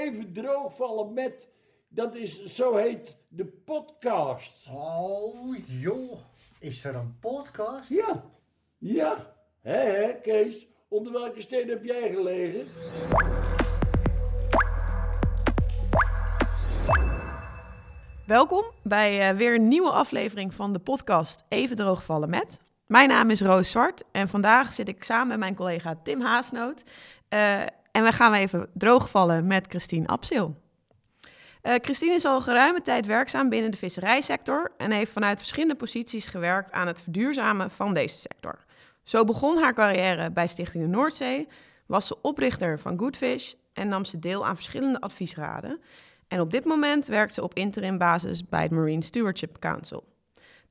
even droogvallen met, dat is, zo heet de podcast. Oh joh, is er een podcast? Ja, ja. Hé, hé, Kees, onder welke steen heb jij gelegen? Welkom bij eh, weer een nieuwe aflevering van de podcast Even droogvallen met. Mijn naam is Roos Zwart en vandaag zit ik samen met mijn collega Tim Haasnoot. eh, en we gaan even droogvallen met Christine Absil. Eh, Christine is al geruime tijd werkzaam binnen de visserijsector en heeft vanuit verschillende posities gewerkt aan het verduurzamen van deze sector. Zo begon haar carrière bij Stichting de Noordzee, was ze oprichter van Goodfish en nam ze deel aan verschillende adviesraden. En op dit moment werkt ze op interim basis bij het Marine Stewardship Council.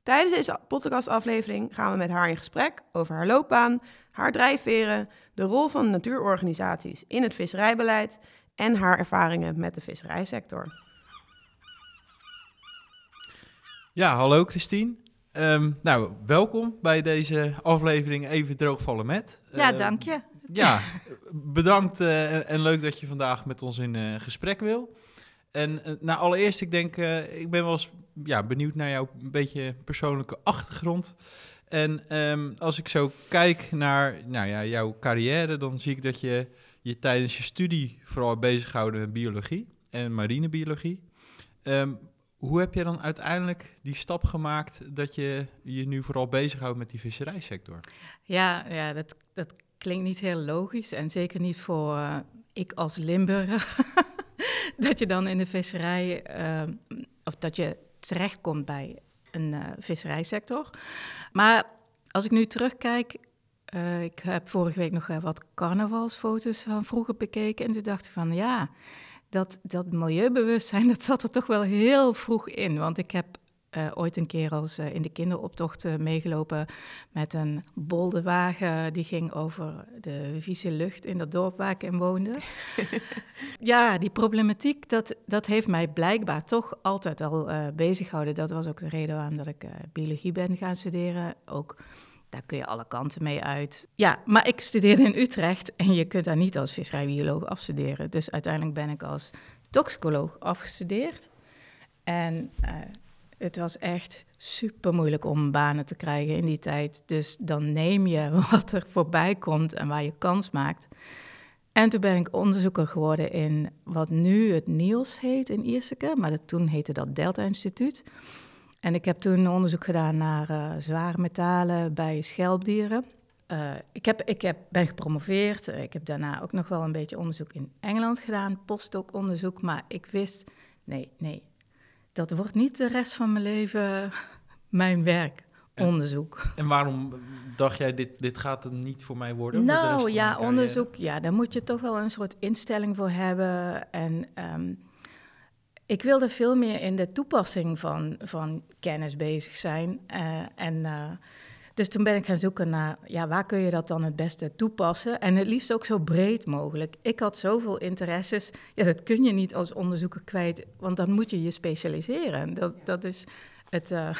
Tijdens deze podcastaflevering gaan we met haar in gesprek over haar loopbaan, haar drijfveren, de rol van natuurorganisaties in het visserijbeleid en haar ervaringen met de visserijsector. Ja, hallo Christine. Ehm, nou, welkom bij deze aflevering Even Droogvallen met. Ja, Ehm, dank je. Ja, bedankt eh, en- leuk dat je vandaag met ons in eh, gesprek wil. En eh, nou, allereerst, ik denk, eh, ik ben wel eens ja, benieuwd naar jouw beetje persoonlijke achtergrond. En ehm, als ik zo kijk naar nou ja, jouw carrière, dan zie ik dat je je tijdens je studie vooral bezighouden met biologie en marinebiologie. Ehm, hoe heb je dan uiteindelijk die stap gemaakt dat je je nu vooral bezighoudt met die visserijsector? Ja, ja dat, dat klinkt niet heel logisch en zeker niet voor eh, ik als Limburger. dat je dan in de visserij, eh, of dat je terechtkomt bij een eh, visserijsector. Maar als ik nu terugkijk, eh, ik heb vorige week nog eh, wat carnavalsfoto's van vroeger bekeken en toen dacht van ja, dat, dat milieubewustzijn, dat zat er toch wel heel vroeg in. Want ik heb eh, ooit een keer als eh, in de kinderoptocht eh, meegelopen met een boldewagen. Die ging over de vieze lucht in dat dorp waar ik in woonde. ja, die problematiek, dat, dat heeft mij blijkbaar toch altijd al bezig gehouden. Dat was ook de reden waarom dat ik biologie ben gaan studeren. Ook daar kun je alle kanten mee uit. Ja, maar ik studeerde in Utrecht en je kunt daar niet als visserijbioloog afstuderen. Dus uiteindelijk ben ik als toxicoloog afgestudeerd. En het was echt super moeilijk om banen te krijgen in die tijd. Dus dan neem je wat er voorbij komt en waar je kans maakt. En toen ben ik onderzoeker geworden in wat nu het NIOS heet in Ierseke, maar dat, toen heette dat Delta Instituut. En ik heb toen onderzoek gedaan naar eh, zware metalen bij schelpdieren. Eh, ik heb, ik heb, ben gepromoveerd. Eh, Ik heb daarna ook nog wel een beetje onderzoek in Engeland gedaan, postdoc onderzoek. Maar ik wist, nee, nee, dat wordt niet de rest van mijn leven mijn werk, En- onderzoek. En waarom dacht jij, dit, dit gaat het niet voor mij worden? Nou ja, onderzoek, ja, daar moet je toch wel een soort instelling voor hebben. En ehm, ik wilde veel meer in de toepassing van, van kennis bezig zijn. Eh, en eh, dus toen ben ik gaan zoeken naar, ja, waar kun je dat dan het beste toepassen? En het liefst ook zo breed mogelijk. Ik had zoveel interesses, ja, dat kun je niet als onderzoeker kwijt, want dan moet je je specialiseren. Dat, dat is het, eh,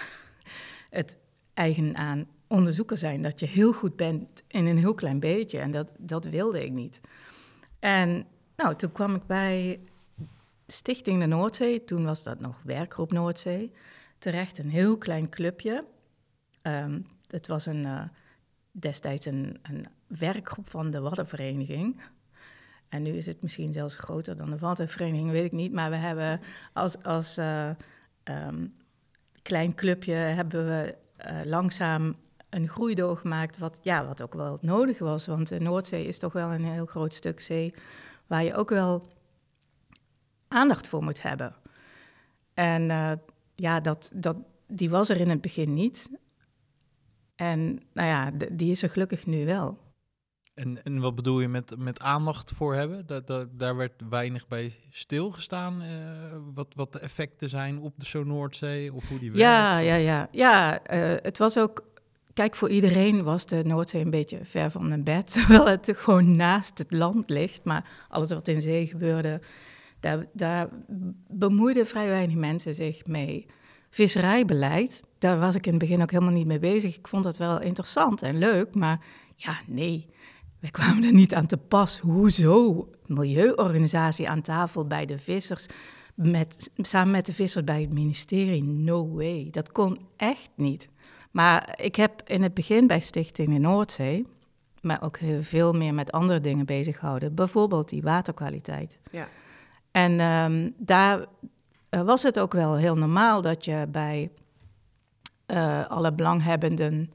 het eigen aan onderzoeker zijn, dat je heel goed bent in een heel klein beetje. En dat, dat wilde ik niet. En nou, toen kwam ik bij Stichting de Noordzee, toen was dat nog Werkgroep Noordzee, terecht een heel klein clubje. Ehm, het was een, eh, destijds een, een werkgroep van de Waddenvereniging. En nu is het misschien zelfs groter dan de Waddenvereniging, weet ik niet. Maar we hebben als, als eh, ehm, klein clubje hebben we eh, langzaam een groei doorgemaakt, wat, ja, wat ook wel nodig was. Want de Noordzee is toch wel een heel groot stuk zee waar je ook wel aandacht voor moet hebben. En ja, dat, dat, die was er in het begin niet. En nou ja, die is er gelukkig nu wel. En, en wat bedoel je met, met aandacht voor hebben? Dat, dat, daar werd weinig bij stilgestaan. eh wat, wat de effecten zijn op de zo Noordzee of hoe die Ja, werkt? ja, ja. Ja, eh, het was ook... Kijk, voor iedereen was de Noordzee een beetje ver van mijn bed. Terwijl het gewoon naast het land ligt. Maar alles wat in zee gebeurde, daar, daar bemoeiden vrij weinig mensen zich mee. Visserijbeleid, daar was ik in het begin ook helemaal niet mee bezig. Ik vond dat wel interessant en leuk, maar ja, nee. wij kwamen er niet aan te pas. Hoezo? Milieuorganisatie aan tafel bij de vissers, met, samen met de vissers bij het ministerie. No way. Dat kon echt niet. Maar ik heb in het begin bij Stichting de Noordzee, maar ook veel meer met andere dingen bezig gehouden. Bijvoorbeeld die waterkwaliteit. Ja. En ehm, daar eh, was het ook wel heel normaal dat je bij eh, alle belanghebbenden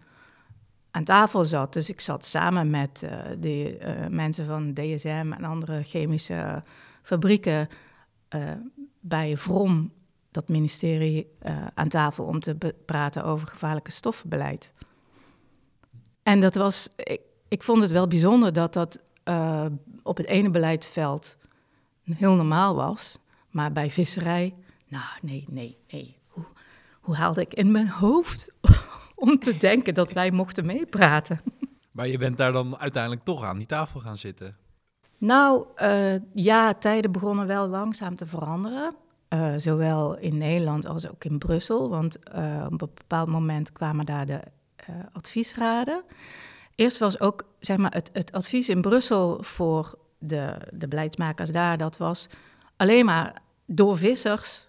aan tafel zat. Dus ik zat samen met eh, de mensen van DSM en andere chemische fabrieken bij VROM, dat ministerie, aan tafel om te praten over gevaarlijke stoffenbeleid. En dat was, ik, ik vond het wel bijzonder dat dat op het ene beleidsveld heel normaal was, maar bij visserij, nou nee, nee, nee. Hoe, hoe haalde ik in mijn hoofd om te denken dat wij mochten meepraten? Maar je bent daar dan uiteindelijk toch aan die tafel gaan zitten. Nou, eh, ja, tijden begonnen wel langzaam te veranderen. Eh, zowel in Nederland als ook in Brussel. Want eh, op een bepaald moment kwamen daar de adviesraden. Eerst was ook zeg maar, het, het advies in Brussel voor de, de beleidsmakers daar, dat was alleen maar door vissers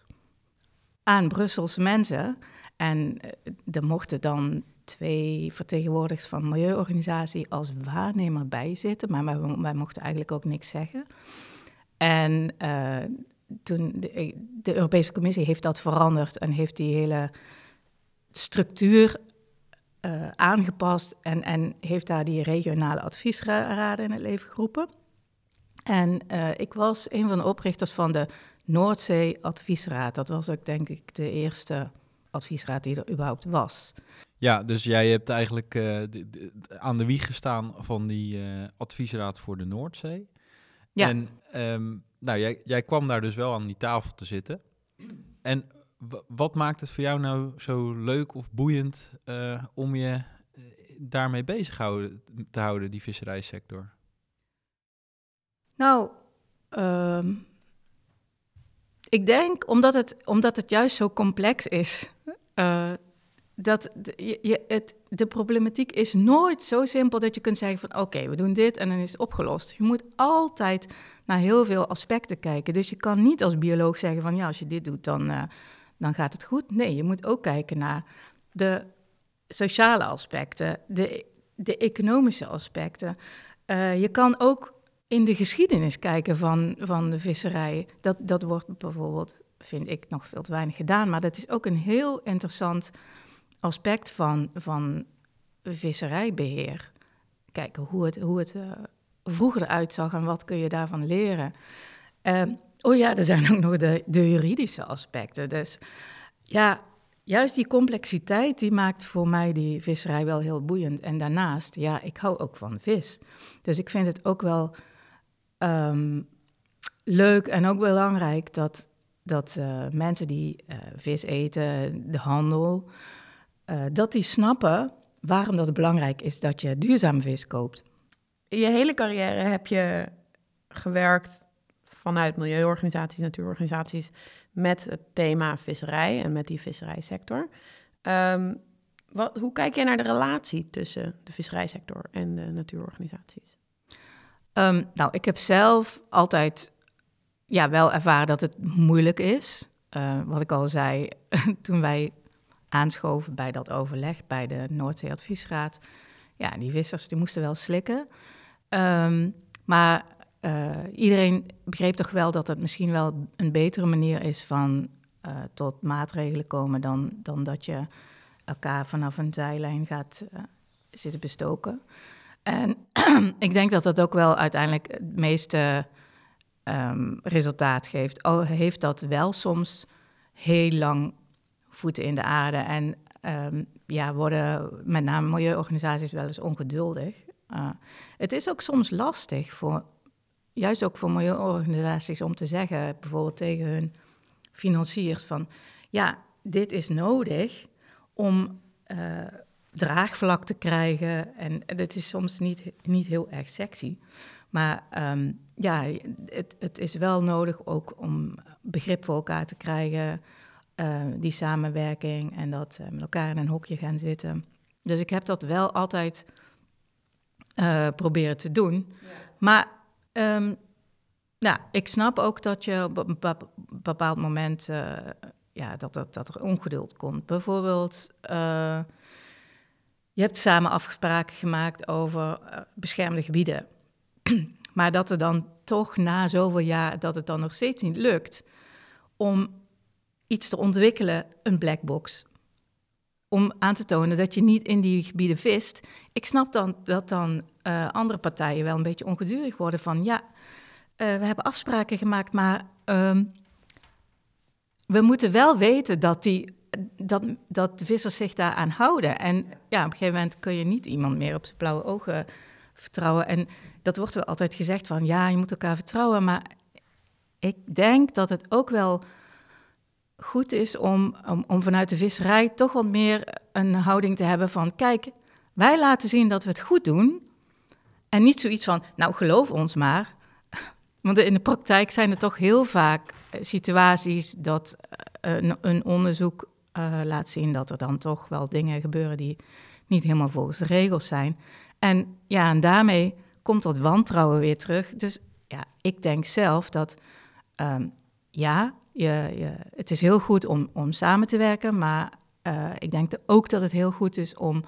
aan Brusselse mensen. En eh, er mochten dan twee vertegenwoordigers van milieuorganisatie als waarnemer bij zitten, maar wij, mochten eigenlijk ook niks zeggen. En eh, toen de, de Europese Commissie heeft dat veranderd en heeft die hele structuur eh, aangepast en, en heeft daar die regionale adviesraden in het leven geroepen. En eh, ik was een van de oprichters van de Noordzee Adviesraad. Dat was ook denk ik de eerste adviesraad die er überhaupt was. Ja, dus jij hebt eigenlijk eh, de- de- aan de wieg gestaan van die eh, adviesraad voor de Noordzee. Ja. En ehm, nou, jij, jij kwam daar dus wel aan die tafel te zitten. En wat maakt het voor jou nou zo leuk of boeiend eh, om je daarmee bezig houden, te houden, die visserijsector? Nou, ehm, ik denk omdat het, omdat het juist zo complex is. eh, dat je- het, de problematiek is nooit zo simpel dat je kunt zeggen van oké, we doen dit en dan is het opgelost. Je moet altijd naar heel veel aspecten kijken. Dus je kan niet als bioloog zeggen van ja, als je dit doet, dan, eh, dan gaat het goed. Nee, je moet ook kijken naar de sociale aspecten, de, de economische aspecten. Eh, je kan ook in de geschiedenis kijken van, van de visserij. Dat, dat wordt bijvoorbeeld, vind ik, nog veel te weinig gedaan. Maar dat is ook een heel interessant aspect van, van visserijbeheer. Kijken hoe het, hoe het eh, vroeger eruit zag en wat kun je daarvan leren. Ehm, oh ja, er zijn ook nog de, de juridische aspecten. Dus ja, juist die complexiteit die maakt voor mij die visserij wel heel boeiend. En daarnaast, ja, ik hou ook van vis. Dus ik vind het ook wel ehm, leuk en ook belangrijk dat, dat eh, mensen die eh, vis eten, de handel, eh, dat die snappen waarom dat belangrijk is dat je duurzame vis koopt. Je hele carrière heb je gewerkt vanuit milieuorganisaties, natuurorganisaties, met het thema visserij en met die visserijsector. Ehm, wat, hoe kijk jij naar de relatie tussen de visserijsector en de natuurorganisaties? Ehm, nou, ik heb zelf altijd ja, wel ervaren dat het moeilijk is. Eh, wat ik al zei, toen wij aanschoven bij dat overleg bij de Noordzee Adviesraad. Ja, die vissers die moesten wel slikken. Ehm, maar eh, iedereen begreep toch wel dat het misschien wel een betere manier is van eh, tot maatregelen komen dan, dan dat je elkaar vanaf een zijlijn gaat zitten bestoken. En ik denk dat dat ook wel uiteindelijk het meeste ehm, resultaat geeft. Al heeft dat wel soms heel lang voeten in de aarde. En ehm, ja, worden met name milieuorganisaties wel eens ongeduldig. Uh, het is ook soms lastig voor, juist ook voor milieuorganisaties, om te zeggen, bijvoorbeeld tegen hun financiers van, ja, dit is nodig om uh, draagvlak te krijgen. En het is soms niet, niet heel erg sexy. Maar um, ja, het, het, is wel nodig ook om begrip voor elkaar te krijgen. Uh, die samenwerking en dat uh, met elkaar in een hokje gaan zitten. Dus ik heb dat wel altijd eh, proberen te doen. Maar ehm, nou, ik snap ook dat je op een bepa- bepaald moment eh, ja, dat, dat, dat er ongeduld komt. Bijvoorbeeld, eh, je hebt samen afspraken gemaakt over eh, beschermde gebieden. maar dat er dan toch na zoveel jaar dat het dan nog steeds niet lukt om iets te ontwikkelen, een black box. Om aan te tonen dat je niet in die gebieden vist. Ik snap dan dat dan eh, andere partijen wel een beetje ongedurig worden van ja, eh, we hebben afspraken gemaakt, maar ehm, we moeten wel weten dat, die, dat, dat de vissers zich daaraan houden. En ja, op een gegeven moment kun je niet iemand meer op zijn blauwe ogen vertrouwen. En dat wordt wel altijd gezegd van ja, je moet elkaar vertrouwen. Maar ik denk dat het ook wel goed is om, om, om vanuit de visserij toch wat meer een houding te hebben van kijk, wij laten zien dat we het goed doen. En niet zoiets van, nou geloof ons maar. Want in de praktijk zijn er toch heel vaak situaties dat eh, een, een onderzoek eh, laat zien dat er dan toch wel dingen gebeuren die niet helemaal volgens de regels zijn. En ja, en daarmee komt dat wantrouwen weer terug. Dus ja, ik denk zelf dat ehm, ja, je, je, het is heel goed om, om samen te werken, maar eh, ik denk ook dat het heel goed is om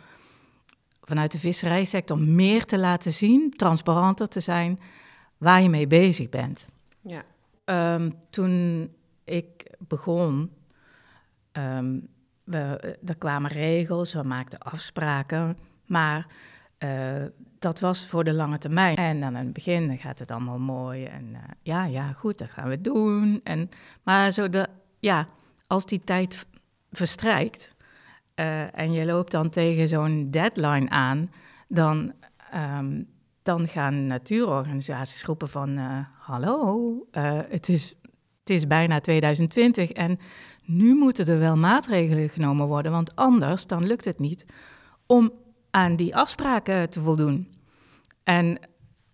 vanuit de visserijsector meer te laten zien, transparanter te zijn, waar je mee bezig bent. Ja. Ehm, toen ik begon, ehm, we, er kwamen regels, we maakten afspraken, maar eh, dat was voor de lange termijn. En dan in het begin gaat het allemaal mooi en eh, ja, ja, goed, dat gaan we doen. En, maar zo de, ja, als die tijd verstrijkt eh, en je loopt dan tegen zo'n deadline aan, dan, ehm, dan gaan natuurorganisaties roepen van... eh, hallo, eh, het, is, het is bijna 2020 en nu moeten er wel maatregelen genomen worden... want anders dan lukt het niet om aan die afspraken te voldoen. En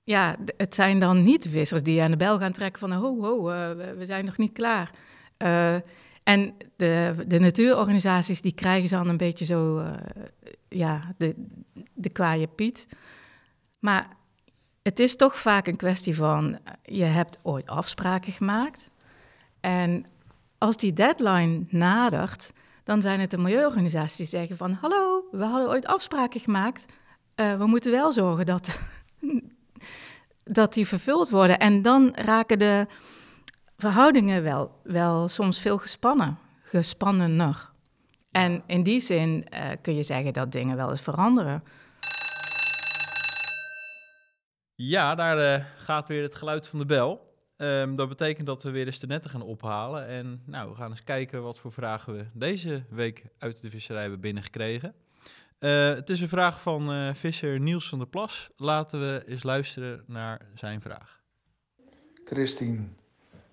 ja, het zijn dan niet de vissers die aan de bel gaan trekken van... ho, ho, eh, we, zijn nog niet klaar. Eh, en de, de natuurorganisaties die krijgen ze dan een beetje zo... eh, ja, de, de kwaaie Piet. Maar het is toch vaak een kwestie van... je hebt ooit afspraken gemaakt... En als die deadline nadert, dan zijn het de milieuorganisaties die zeggen van... hallo, we hadden ooit afspraken gemaakt. Eh, we moeten wel zorgen dat, dat die vervuld worden. En dan raken de verhoudingen wel, wel soms veel gespannen, gespannener. En in die zin eh, kun je zeggen dat dingen wel eens veranderen. Ja, daar eh, gaat weer het geluid van de bel. Ehm, dat betekent dat we weer eens de netten gaan ophalen. En nou, we gaan eens kijken wat voor vragen we deze week uit de visserij hebben binnengekregen. Eh, het is een vraag van eh, visser Niels van der Plas. Laten we eens luisteren naar zijn vraag. Christine,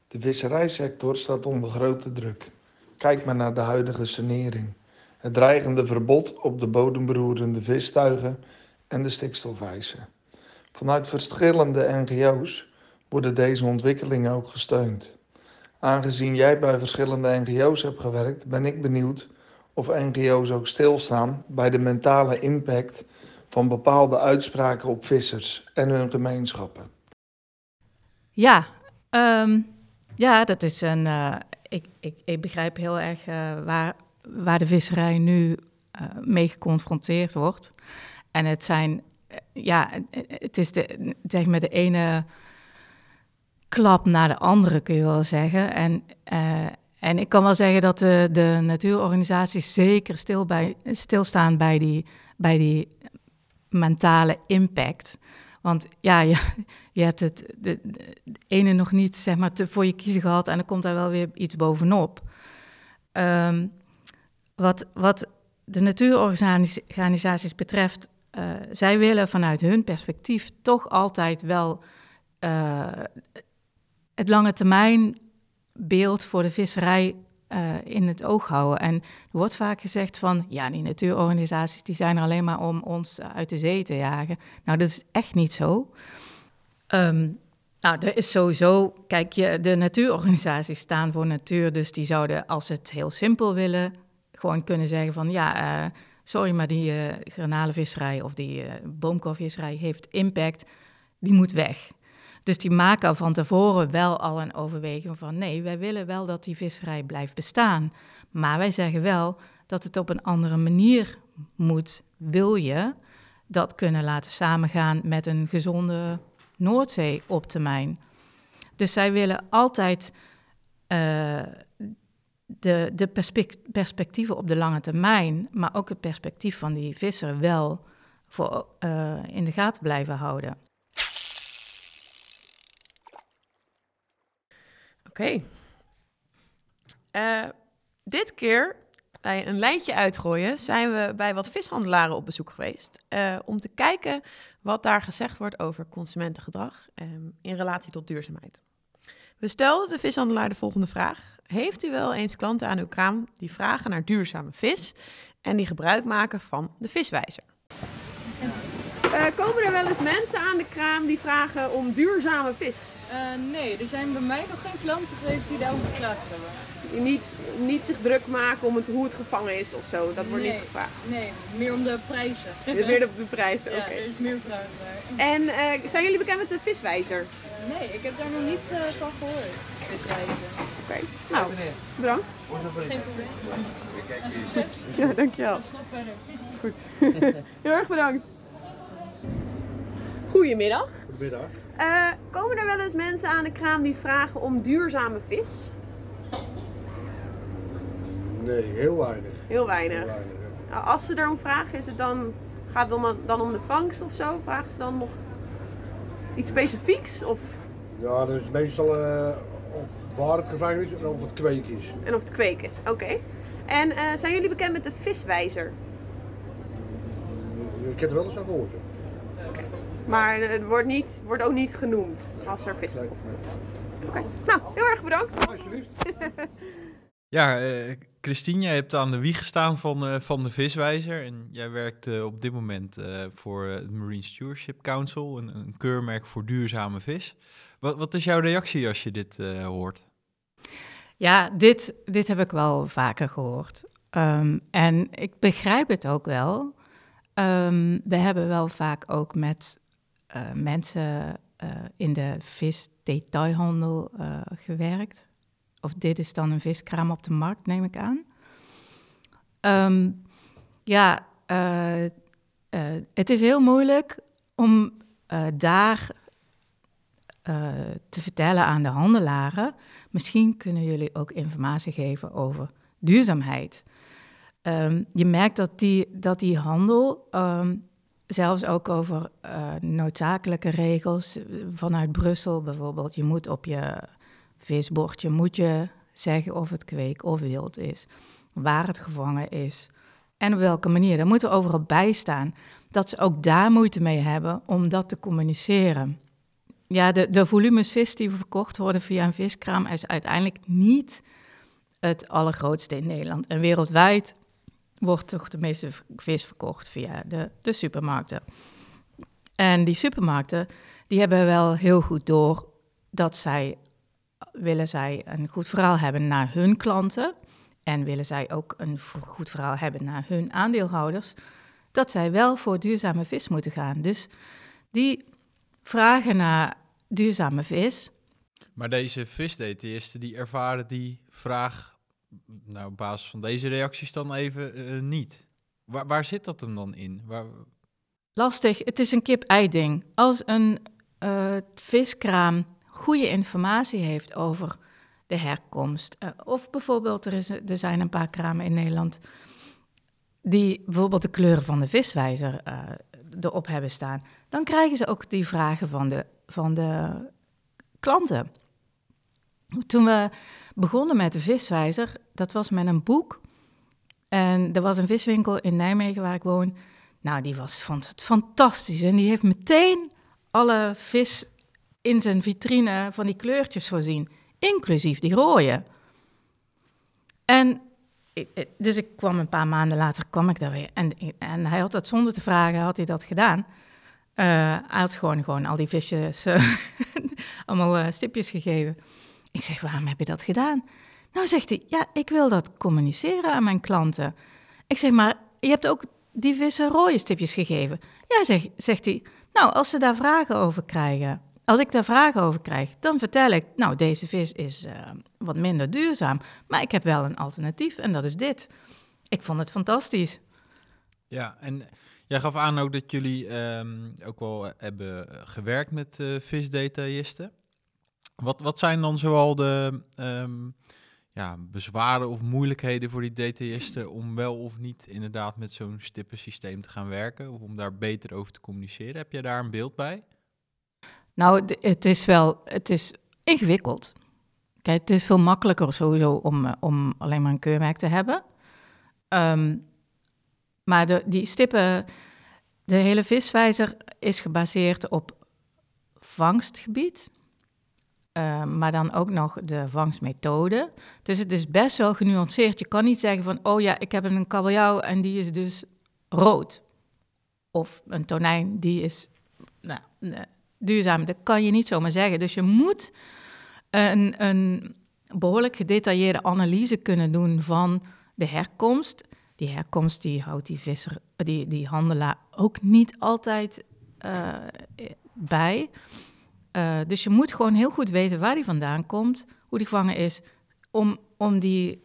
de visserijsector staat onder grote druk. Kijk maar naar de huidige sanering. Het dreigende verbod op de bodemberoerende vistuigen en de stikstofeisen. Vanuit verschillende NGO's worden deze ontwikkelingen ook gesteund. Aangezien jij bij verschillende NGO's hebt gewerkt, ben ik benieuwd of NGO's ook stilstaan bij de mentale impact van bepaalde uitspraken op vissers en hun gemeenschappen. Ja, ehm, ja dat is een. eh, ik, ik, ik begrijp heel erg eh, waar, waar de visserij nu eh, mee geconfronteerd wordt. En het zijn. ja, het is de, zeg maar de ene klap naar de andere, kun je wel zeggen. En, eh, en ik kan wel zeggen dat de, de natuurorganisaties zeker stil bij, stilstaan bij die, bij die mentale impact. Want ja, je, je hebt het de, ene nog niet zeg maar, te, voor je kiezen gehad en dan komt daar wel weer iets bovenop. Ehm, wat, wat de natuurorganisaties betreft, uh, zij willen vanuit hun perspectief toch altijd wel uh, het lange termijn beeld voor de visserij uh, in het oog houden. En er wordt vaak gezegd van, ja, die natuurorganisaties die zijn er alleen maar om ons uit de zee te jagen. Nou, dat is echt niet zo. Um, nou, er is sowieso, kijk, je, de natuurorganisaties staan voor natuur, dus die zouden, als ze het heel simpel willen, gewoon kunnen zeggen van, ja, uh, sorry, maar die uh, garnalenvisserij of die uh, heeft impact, die moet weg. Dus die maken van tevoren wel al een overweging van nee, wij willen wel dat die visserij blijft bestaan. Maar wij zeggen wel dat het op een andere manier moet. Wil je dat kunnen laten samengaan met een gezonde Noordzee op termijn? Dus zij willen altijd uh, de, de perspectieven op de lange termijn, maar ook het perspectief van die visser wel voor, uh, in de gaten blijven houden. Oké. Uh, dit keer bij een lijntje uitgooien zijn we bij wat vishandelaren op bezoek geweest. Uh, om te kijken wat daar gezegd wordt over consumentengedrag um, in relatie tot duurzaamheid. We stelden de vishandelaar de volgende vraag. Heeft u wel eens klanten aan uw kraam die vragen naar duurzame vis en die gebruik maken van de viswijzer? Uh, komen er wel eens mensen aan de kraam die vragen om duurzame vis? Uh, nee, er zijn bij mij nog geen klanten geweest die daarom gevraagd hebben. Niet, niet zich druk maken om het, hoe het gevangen is of zo, dat wordt nee, niet gevraagd? Nee, meer om de prijzen. meer op de prijzen, ja, oké. er is meer vraag naar. En uh, zijn jullie bekend met de viswijzer? nee, ik heb daar nog niet van gehoord, viswijzer. Oké, okay. nou, bedankt. Geen probleem. En succes. Ja, dankjewel. Dat is goed. Heel erg bedankt. Goedemiddag. Goedemiddag. Uh, komen er wel eens mensen aan de kraam die vragen om duurzame vis? Nee, heel weinig. Heel weinig. Heel weinig ja. nou, als ze erom vragen, is het dan, gaat het dan, dan om de vangst of zo? Vragen ze dan nog iets specifieks? Of? Ja, dat is meestal uh, of waar het gevangen is en of het kweek is. En of het kweek is, oké. Okay. En uh, zijn jullie bekend met de viswijzer? Ik heb er wel eens aan gehoord. Maar het wordt, niet, wordt ook niet genoemd als er vis komt. Oké, okay. nou, heel erg bedankt. Alsjeblieft. ja, uh, Christine, jij hebt aan de wieg gestaan van, uh, van de viswijzer. En jij werkt uh, op dit moment voor het Marine Stewardship Council, een, een, keurmerk voor duurzame vis. Wat, wat is jouw reactie als je dit hoort? Ja, dit, dit heb ik wel vaker gehoord. Um, en ik begrijp het ook wel. Um, we hebben wel vaak ook met uh, mensen uh, in de visdetailhandel uh, gewerkt. Of dit is dan een viskraam op de markt, neem ik aan. Um, ja, het is heel moeilijk om daar te vertellen aan de handelaren. Misschien kunnen jullie ook informatie geven over duurzaamheid. Um, je merkt dat die, dat die handel, um, zelfs ook over uh, noodzakelijke regels vanuit Brussel bijvoorbeeld, je moet op je visbordje moet je zeggen of het kweek of wild is, waar het gevangen is en op welke manier. Daar moet er overal bij staan dat ze ook daar moeite mee hebben om dat te communiceren. Ja, de, de volumes vis die verkocht worden via een viskraam is uiteindelijk niet het allergrootste in Nederland. En wereldwijd wordt toch de meeste vis verkocht via de, de supermarkten. En die supermarkten, die hebben wel heel goed door dat zij, willen zij een goed verhaal hebben naar hun klanten en willen zij ook een goed verhaal hebben naar hun aandeelhouders, dat zij wel voor duurzame vis moeten gaan. Dus die vragen naar duurzame vis. Maar deze visdetailisten die ervaren die vraag nou, op basis van deze reacties dan even uh, niet. Waar, waar zit dat hem dan in? Waar... Lastig. Het is een kip-ei-ding. Als een uh, viskraam goede informatie heeft over de herkomst. Uh, of bijvoorbeeld, er, is, er zijn een paar kramen in Nederland die bijvoorbeeld de kleuren van de viswijzer erop hebben staan. Dan krijgen ze ook die vragen van de, van de klanten. Toen we begonnen met de viswijzer, dat was met een boek. En er was een viswinkel in Nijmegen waar ik woon. Nou, die was, vond het fantastisch. En die heeft meteen alle vis in zijn vitrine van die kleurtjes voorzien. Inclusief die rode. En dus ik kwam een paar maanden later, kwam ik daar weer. En, en hij had dat zonder te vragen, had hij dat gedaan. Uh, hij had gewoon, gewoon al die visjes, uh, allemaal stipjes gegeven. Ik zeg, waarom heb je dat gedaan? Nou, zegt hij, ja, ik wil dat communiceren aan mijn klanten. Ik zeg, maar je hebt ook die vissen rode stipjes gegeven? Ja, zeg, zegt hij. Nou, als ze daar vragen over krijgen, als ik daar vragen over krijg, dan vertel ik, nou, deze vis is eh, wat minder duurzaam, maar ik heb wel een alternatief en dat is dit. Ik vond het fantastisch. Ja, en jij gaf aan ook dat jullie ehm, ook wel hebben gewerkt met eh, visdetailisten. Wat, wat zijn dan zoal de ehm, ja, bezwaren of moeilijkheden voor die detailisten om wel of niet inderdaad met zo'n stippensysteem te gaan werken of om daar beter over te communiceren? Heb jij daar een beeld bij? Nou, het is wel, het is ingewikkeld. Kijk, het is veel makkelijker sowieso om, eh, om alleen maar een keurmerk te hebben. Ehm, maar de, die stippen, de hele viswijzer is gebaseerd op vangstgebied. Eh, maar dan ook nog de vangstmethode. Dus het is best wel genuanceerd. Je kan niet zeggen van, oh ja, ik heb een kabeljauw en die is dus rood. Of een tonijn, die is nou, eh, duurzaam. Dat kan je niet zomaar zeggen. Dus je moet een, een behoorlijk gedetailleerde analyse kunnen doen van de herkomst. Die herkomst die houdt die, visser, die, die handelaar ook niet altijd eh, bij. Eh, dus je moet gewoon heel goed weten waar die vandaan komt, hoe die gevangen is, om, om die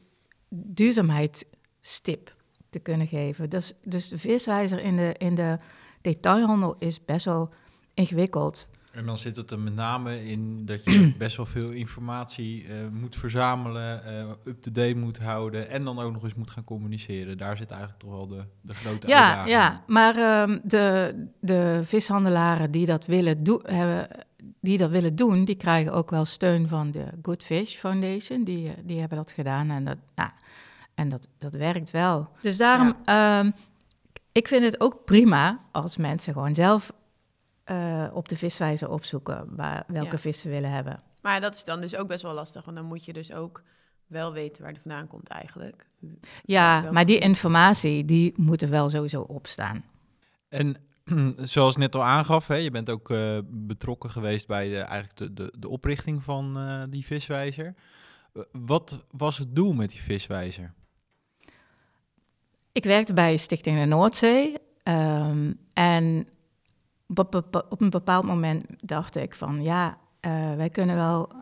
duurzaamheidsstip te kunnen geven. Dus, dus de viswijzer in de, in de detailhandel is best wel ingewikkeld. En dan zit het er met name in dat je best wel veel informatie eh, moet verzamelen, eh, up-to-date moet houden en dan ook nog eens moet gaan communiceren. Daar zit eigenlijk toch wel de, de grote Ja, uitdaging. ja. maar ehm, de, de vishandelaren die dat, willen do- hebben, die dat willen doen, die krijgen ook wel steun van de Good Fish Foundation. Die, eh, die hebben dat gedaan en dat, nou, en dat, dat werkt wel. Dus daarom, ehm, ik vind het ook prima als mensen gewoon zelf eh, op de viswijzer opzoeken waar, welke Ja. vis ze willen hebben. Maar dat is dan dus ook best wel lastig, want dan moet je dus ook wel weten waar die vandaan komt eigenlijk. Ja, maar die informatie, die moet er wel sowieso op staan. En zoals net al aangaf, hè, je bent ook eh, betrokken geweest bij de, eigenlijk de, de, oprichting van eh, die viswijzer. Eh, wat was het doel met die viswijzer? Ik werkte bij Stichting de Noordzee. ehm, en op, een bepaald moment dacht ik van ja, wij kunnen wel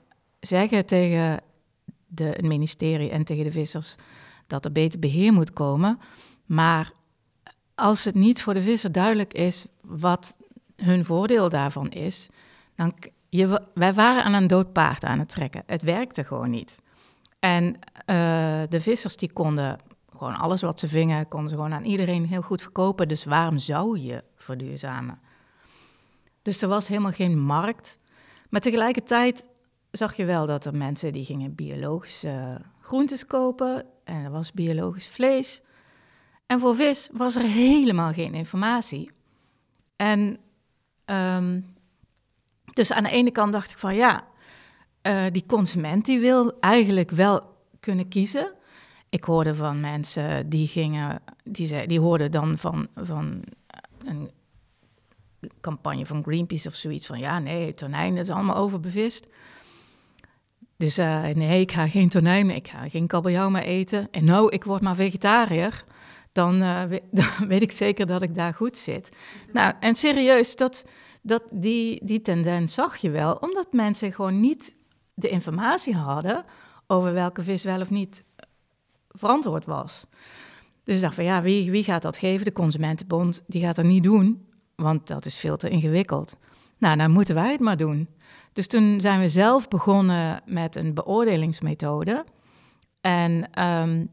zeggen tegen de, het ministerie en tegen de vissers dat er beter beheer moet komen. Maar als het niet voor de visser duidelijk is wat hun voordeel daarvan is, dan je, wij waren aan een dood paard aan het trekken. Het werkte gewoon niet. En eh, de vissers die konden gewoon alles wat ze vingen, konden ze gewoon aan iedereen heel goed verkopen. Dus waarom zou je verduurzamen? Dus er was helemaal geen markt. Maar tegelijkertijd zag je wel dat er mensen die gingen biologische groentes kopen. En er was biologisch vlees. En voor vis was er helemaal geen informatie. En ehm, dus aan de ene kant dacht ik van ja, eh, die consument die wil eigenlijk wel kunnen kiezen. Ik hoorde van mensen die gingen, die, zei, die hoorden dan van, van een campagne van Greenpeace of zoiets van ja, nee, tonijn is allemaal overbevist. Dus eh, nee, ik ga geen tonijn ik ga geen kabeljauw meer eten. En nou, ik word maar vegetariër. Dan, eh, dan weet ik zeker dat ik daar goed zit. Nou, en serieus, dat, dat, die, die tendens zag je wel, omdat mensen gewoon niet de informatie hadden over welke vis wel of niet verantwoord was. Dus ik dacht van ja, wie, wie gaat dat geven? De Consumentenbond, die gaat dat niet doen, want dat is veel te ingewikkeld. Nou, dan moeten wij het maar doen. Dus toen zijn we zelf begonnen met een beoordelingsmethode. En ehm,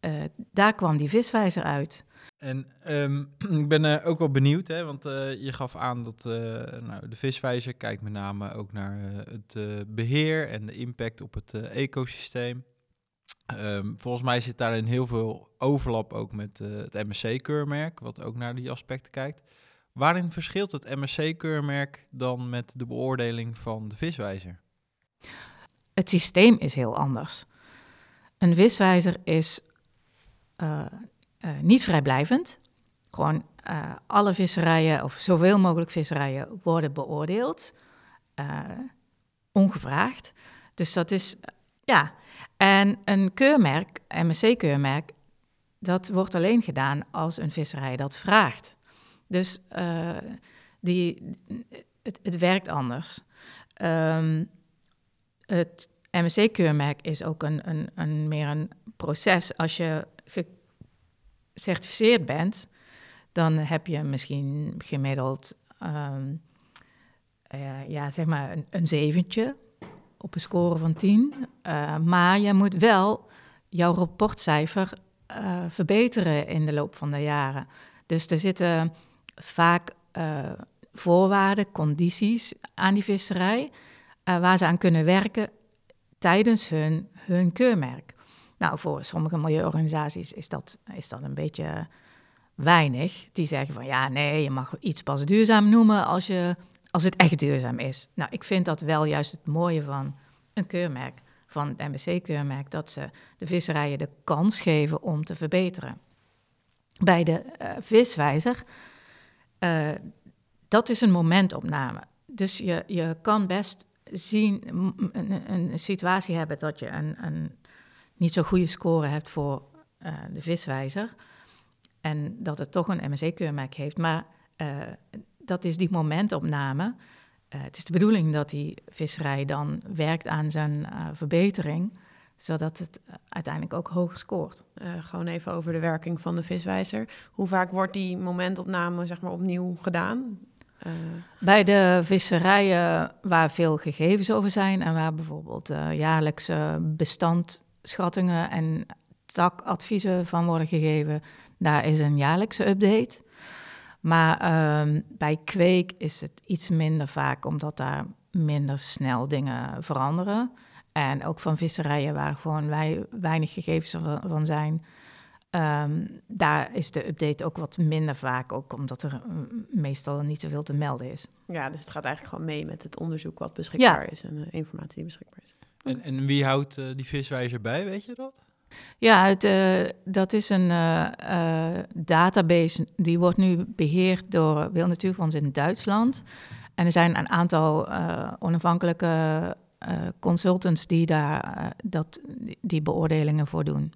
eh, daar kwam die viswijzer uit. En ehm, ik ben eh, ook wel benieuwd, hè, want eh, je gaf aan dat nou, de viswijzer kijkt met name ook naar het eh, beheer en de impact op het ecosysteem. Ehm, volgens mij zit daarin heel veel overlap ook met het MSC-keurmerk, wat ook naar die aspecten kijkt. Waarin verschilt het MSC-keurmerk dan met de beoordeling van de viswijzer? Het systeem is heel anders. Een viswijzer is eh, eh, niet vrijblijvend. Gewoon eh, alle visserijen, of zoveel mogelijk visserijen, worden beoordeeld. ongevraagd. Dus dat is, ja. En een keurmerk, MSC-keurmerk, dat wordt alleen gedaan als een visserij dat vraagt. Dus die, het, het, werkt anders. Um, het MSC-keurmerk is ook een, een, een, meer een proces. Als je gecertificeerd bent, dan heb je misschien gemiddeld um, uh, ja, zeg maar een, zeventje op een score van 10. Uh, maar je moet wel jouw rapportcijfer uh, verbeteren in de loop van de jaren. Dus er zitten vaak voorwaarden, condities aan die visserij waar ze aan kunnen werken tijdens hun, hun keurmerk. Nou, voor sommige milieuorganisaties is dat, is dat een beetje weinig. Die zeggen van ja, nee, je mag iets pas duurzaam noemen als, je, als het echt duurzaam is. Nou, ik vind dat wel juist het mooie van een keurmerk, van het MBC-keurmerk, dat ze de visserijen de kans geven om te verbeteren. Bij de uh, viswijzer, uh, dat is een momentopname. Dus je, je kan best zien, een, een situatie hebben dat je een, een niet zo goede score hebt voor uh, de viswijzer. En dat het toch een MSC-keurmerk heeft. Maar uh, dat is die momentopname. Uh, het is de bedoeling dat die visserij dan werkt aan zijn verbetering zodat het uiteindelijk ook hoog scoort. Uh, gewoon even over de werking van de viswijzer. Hoe vaak wordt die momentopname zeg maar, opnieuw gedaan? Uh... Bij de visserijen waar veel gegevens over zijn en waar bijvoorbeeld uh, jaarlijkse bestandschattingen en takadviezen van worden gegeven, daar is een jaarlijkse update. Maar uh, bij kweek is het iets minder vaak, omdat daar minder snel dingen veranderen. En ook van visserijen waar gewoon wij, weinig gegevens van, van zijn. Um, daar is de update ook wat minder vaak, ook omdat er meestal niet zoveel te melden is. Ja, dus het gaat eigenlijk gewoon mee met het onderzoek wat beschikbaar ja. is en de informatie die beschikbaar is. En, en wie houdt uh, die viswijzer bij, weet je dat? Ja, het, uh, dat is een uh, database die wordt nu beheerd door Wil Natuurfonds in Duitsland. En er zijn een aantal onafhankelijke consultants die daar dat, die beoordelingen voor doen.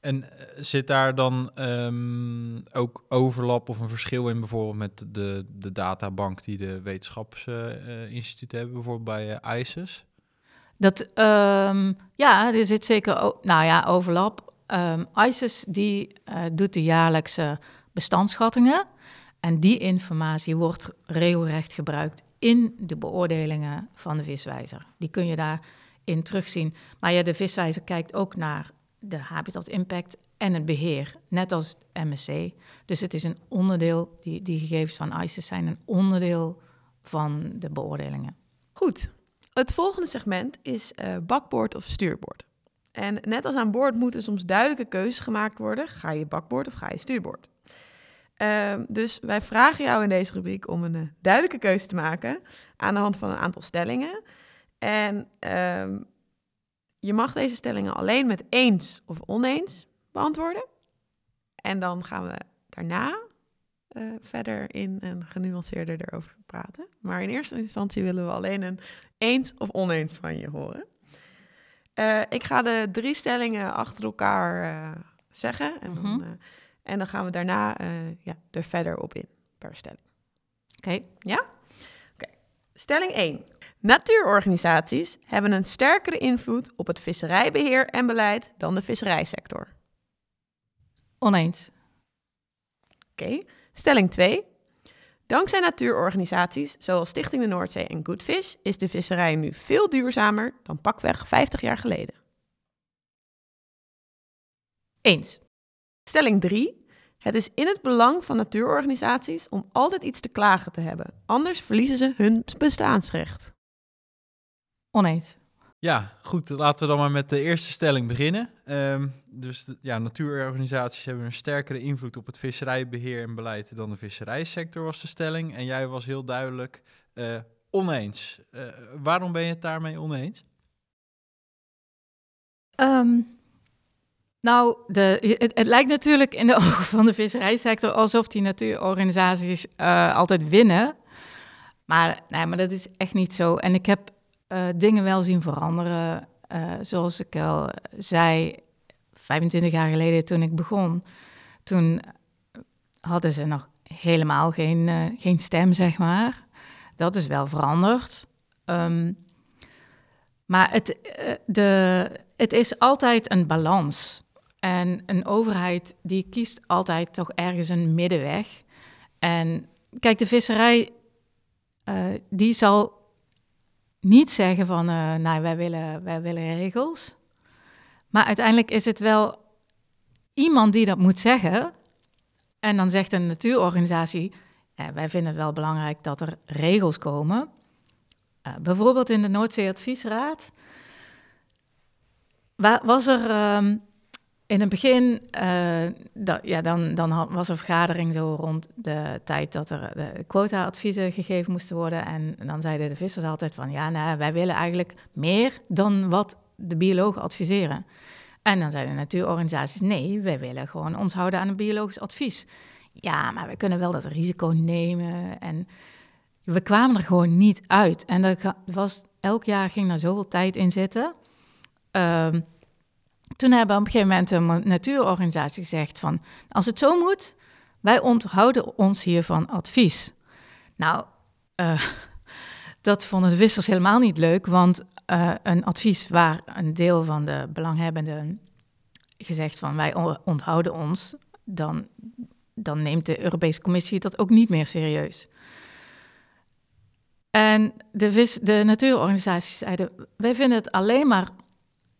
En zit daar dan um, ook overlap of een verschil in bijvoorbeeld met de, de databank die de wetenschapsinstituten hebben, bijvoorbeeld bij uh, ICES? Dat, um, ja, er zit zeker, nou ja, overlap. Um, ICES die uh, doet de jaarlijkse bestandsschattingen. En die informatie wordt regelrecht gebruikt in de beoordelingen van de viswijzer. Die kun je daarin terugzien. Maar ja, de viswijzer kijkt ook naar de habitat impact en het beheer, net als het MSC. Dus het is een onderdeel, die, die gegevens van ICES zijn een onderdeel van de beoordelingen. Goed, het volgende segment is uh, bakboord of stuurboord. En net als aan boord moeten soms duidelijke keuzes gemaakt worden. Ga je bakboord of ga je stuurboord? Uh, dus wij vragen jou in deze rubriek om een uh, duidelijke keuze te maken aan de hand van een aantal stellingen. En uh, je mag deze stellingen alleen met eens of oneens beantwoorden. En dan gaan we daarna uh, verder in en genuanceerder erover praten. Maar in eerste instantie willen we alleen een eens of oneens van je horen. Uh, ik ga de drie stellingen achter elkaar uh, zeggen. En, mm -hmm. dan, en dan gaan we daarna ja, er verder op in per stelling. Oké. Okay. Ja? Oké. Okay. Stelling 1. Natuurorganisaties hebben een sterkere invloed op het visserijbeheer en beleid dan de visserijsector. Oneens. Oké. Okay. Stelling 2. Dankzij natuurorganisaties zoals Stichting de Noordzee en Goodfish is de visserij nu veel duurzamer dan pakweg 50 jaar geleden. Eens. Stelling 3. Het is in het belang van natuurorganisaties om altijd iets te klagen te hebben, anders verliezen ze hun bestaansrecht. Oneens. Ja, goed. Laten we dan maar met de eerste stelling beginnen. Um, dus ja, natuurorganisaties hebben een sterkere invloed op het visserijbeheer en beleid dan de visserijsector, was de stelling. En jij was heel duidelijk uh, oneens. Uh, waarom ben je het daarmee oneens? Um, nou, de, het, lijkt natuurlijk in de ogen van de visserijsector alsof die natuurorganisaties uh, altijd winnen. Maar, nee, maar dat is echt niet zo. En ik heb uh, dingen wel zien veranderen. Uh, zoals ik al zei, 25 jaar geleden toen ik begon, toen hadden ze nog helemaal geen, eh, geen stem, zeg maar. Dat is wel veranderd. Ehm, maar het, eh, de, het is altijd een balans. En een overheid die kiest altijd toch ergens een middenweg. En kijk, de visserij eh, die zal niet zeggen van, eh, nou, wij willen, wij willen regels. Maar uiteindelijk is het wel iemand die dat moet zeggen. En dan zegt een natuurorganisatie, eh, wij vinden het wel belangrijk dat er regels komen. Eh, bijvoorbeeld in de Noordzee Adviesraad wa- was er ehm, in het begin, eh, da- ja, dan, dan was er vergadering zo rond de tijd dat er de quota-adviezen gegeven moesten worden. En dan zeiden de vissers altijd van, ja, nou, wij willen eigenlijk meer dan wat de biologen adviseren. En dan zeiden de natuurorganisaties, nee, wij willen gewoon ons houden aan een biologisch advies. Ja, maar we kunnen wel dat risico nemen. En we kwamen er gewoon niet uit. En ga- was, elk jaar ging er zoveel tijd in zitten. Ehm, toen hebben op een gegeven moment een natuurorganisatie gezegd van... als het zo moet, wij onthouden ons hiervan advies. Nou, eh, dat vonden de vissers helemaal niet leuk... want eh, een advies waar een deel van de belanghebbenden gezegd van... wij on- onthouden ons, dan, dan neemt de Europese Commissie dat ook niet meer serieus. En de, de natuurorganisaties zeiden: wij vinden het alleen maar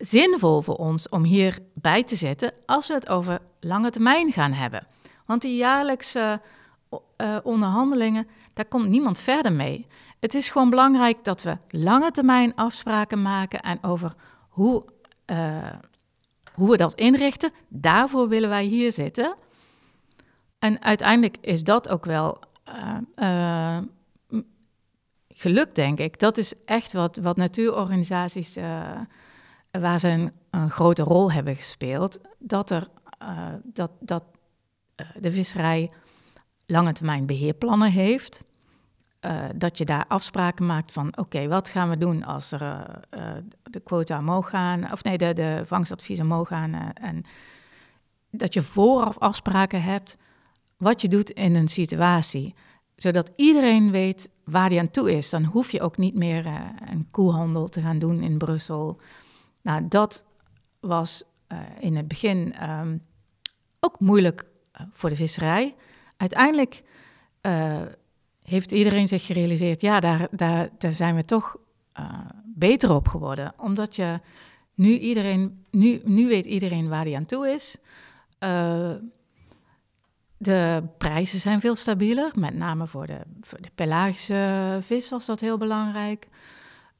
zinvol voor ons om hierbij te zitten als we het over lange termijn gaan hebben. Want die jaarlijkse eh, onderhandelingen, daar komt niemand verder mee. Het is gewoon belangrijk dat we lange termijn afspraken maken en over hoe, eh, hoe we dat inrichten. Daarvoor willen wij hier zitten. En uiteindelijk is dat ook wel eh, eh, gelukt, denk ik. Dat is echt wat, wat natuurorganisaties, eh, waar ze een, grote rol hebben gespeeld. Dat, er, eh, dat, dat eh, de visserij lange termijn beheerplannen heeft. Eh, dat je daar afspraken maakt van, oké, wat gaan we doen als er de quota omhoog gaan, of nee, de, de vangstadviezen omhoog gaan. en dat je vooraf afspraken hebt wat je doet in een situatie. Zodat iedereen weet waar die aan toe is. Dan hoef je ook niet meer een koehandel te gaan doen in Brussel. Nou, dat was eh, in het begin ehm, ook moeilijk eh, voor de visserij. Uiteindelijk eh, heeft iedereen zich gerealiseerd, ja, daar, daar, zijn we toch beter op geworden. Omdat je nu iedereen, nu, nu weet iedereen waar die aan toe is. Eh, de prijzen zijn veel stabieler, met name voor de, pelagische vis was dat heel belangrijk.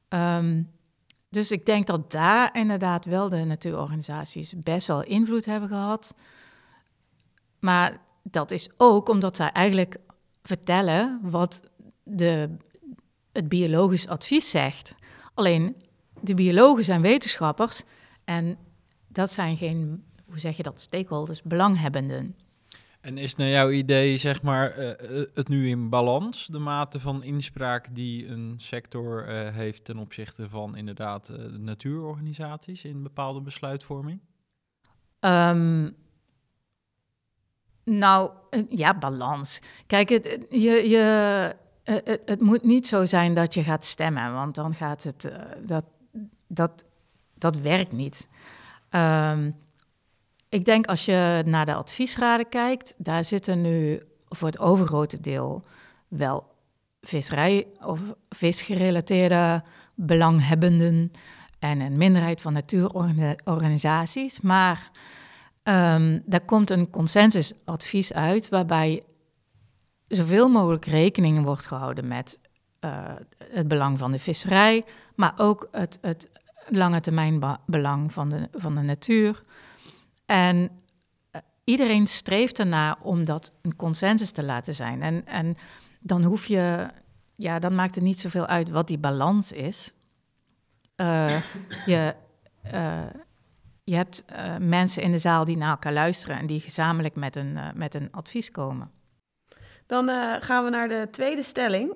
Ehm, dus ik denk dat daar inderdaad wel de natuurorganisaties best wel invloed hebben gehad. Maar dat is ook omdat zij eigenlijk vertellen wat de, het biologisch advies zegt. Alleen de biologen zijn wetenschappers en dat zijn geen, hoe zeg je dat, stakeholders, belanghebbenden. En is naar jouw idee, zeg maar, eh, eh, het nu in balans, de mate van inspraak die een sector eh, heeft ten opzichte van inderdaad de natuurorganisaties in bepaalde besluitvorming? Ehm, nou, ja, balans. Kijk, het, je, je, het, het moet niet zo zijn dat je gaat stemmen, want dan gaat het, dat, dat, dat werkt niet. Ehm, ik denk als je naar de adviesraden kijkt, daar zitten nu voor het overgrote deel wel visserij of visgerelateerde belanghebbenden en een minderheid van natuurorganisaties. Maar ehm, daar komt een consensusadvies uit waarbij zoveel mogelijk rekening wordt gehouden met eh, het belang van de visserij, maar ook het, het lange termijn belang van de, van de natuur. En eh, iedereen streeft ernaar om dat een consensus te laten zijn. En, en dan hoef je, ja, dan maakt het niet zoveel uit wat die balans is. Eh, je, eh, je hebt mensen in de zaal die naar elkaar luisteren en die gezamenlijk met een, met een advies komen. Dan gaan we naar de tweede stelling.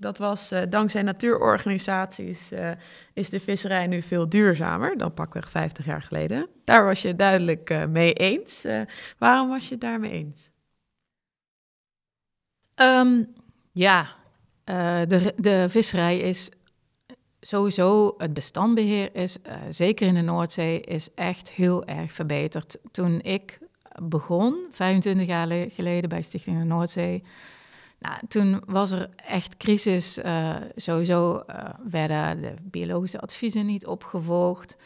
Dat was eh, dankzij natuurorganisaties eh, is de visserij nu veel duurzamer dan pakweg 50 jaar geleden. Daar was je duidelijk eh, mee eens. Waarom was je het daarmee eens? Ehm, ja, de, de visserij is sowieso, het bestandbeheer is, zeker in de Noordzee, is echt heel erg verbeterd. Toen ik begon, 25 jaar le- geleden bij Stichting de Noordzee, nou, toen was er echt crisis. Eh, sowieso eh, werden de biologische adviezen niet opgevolgd.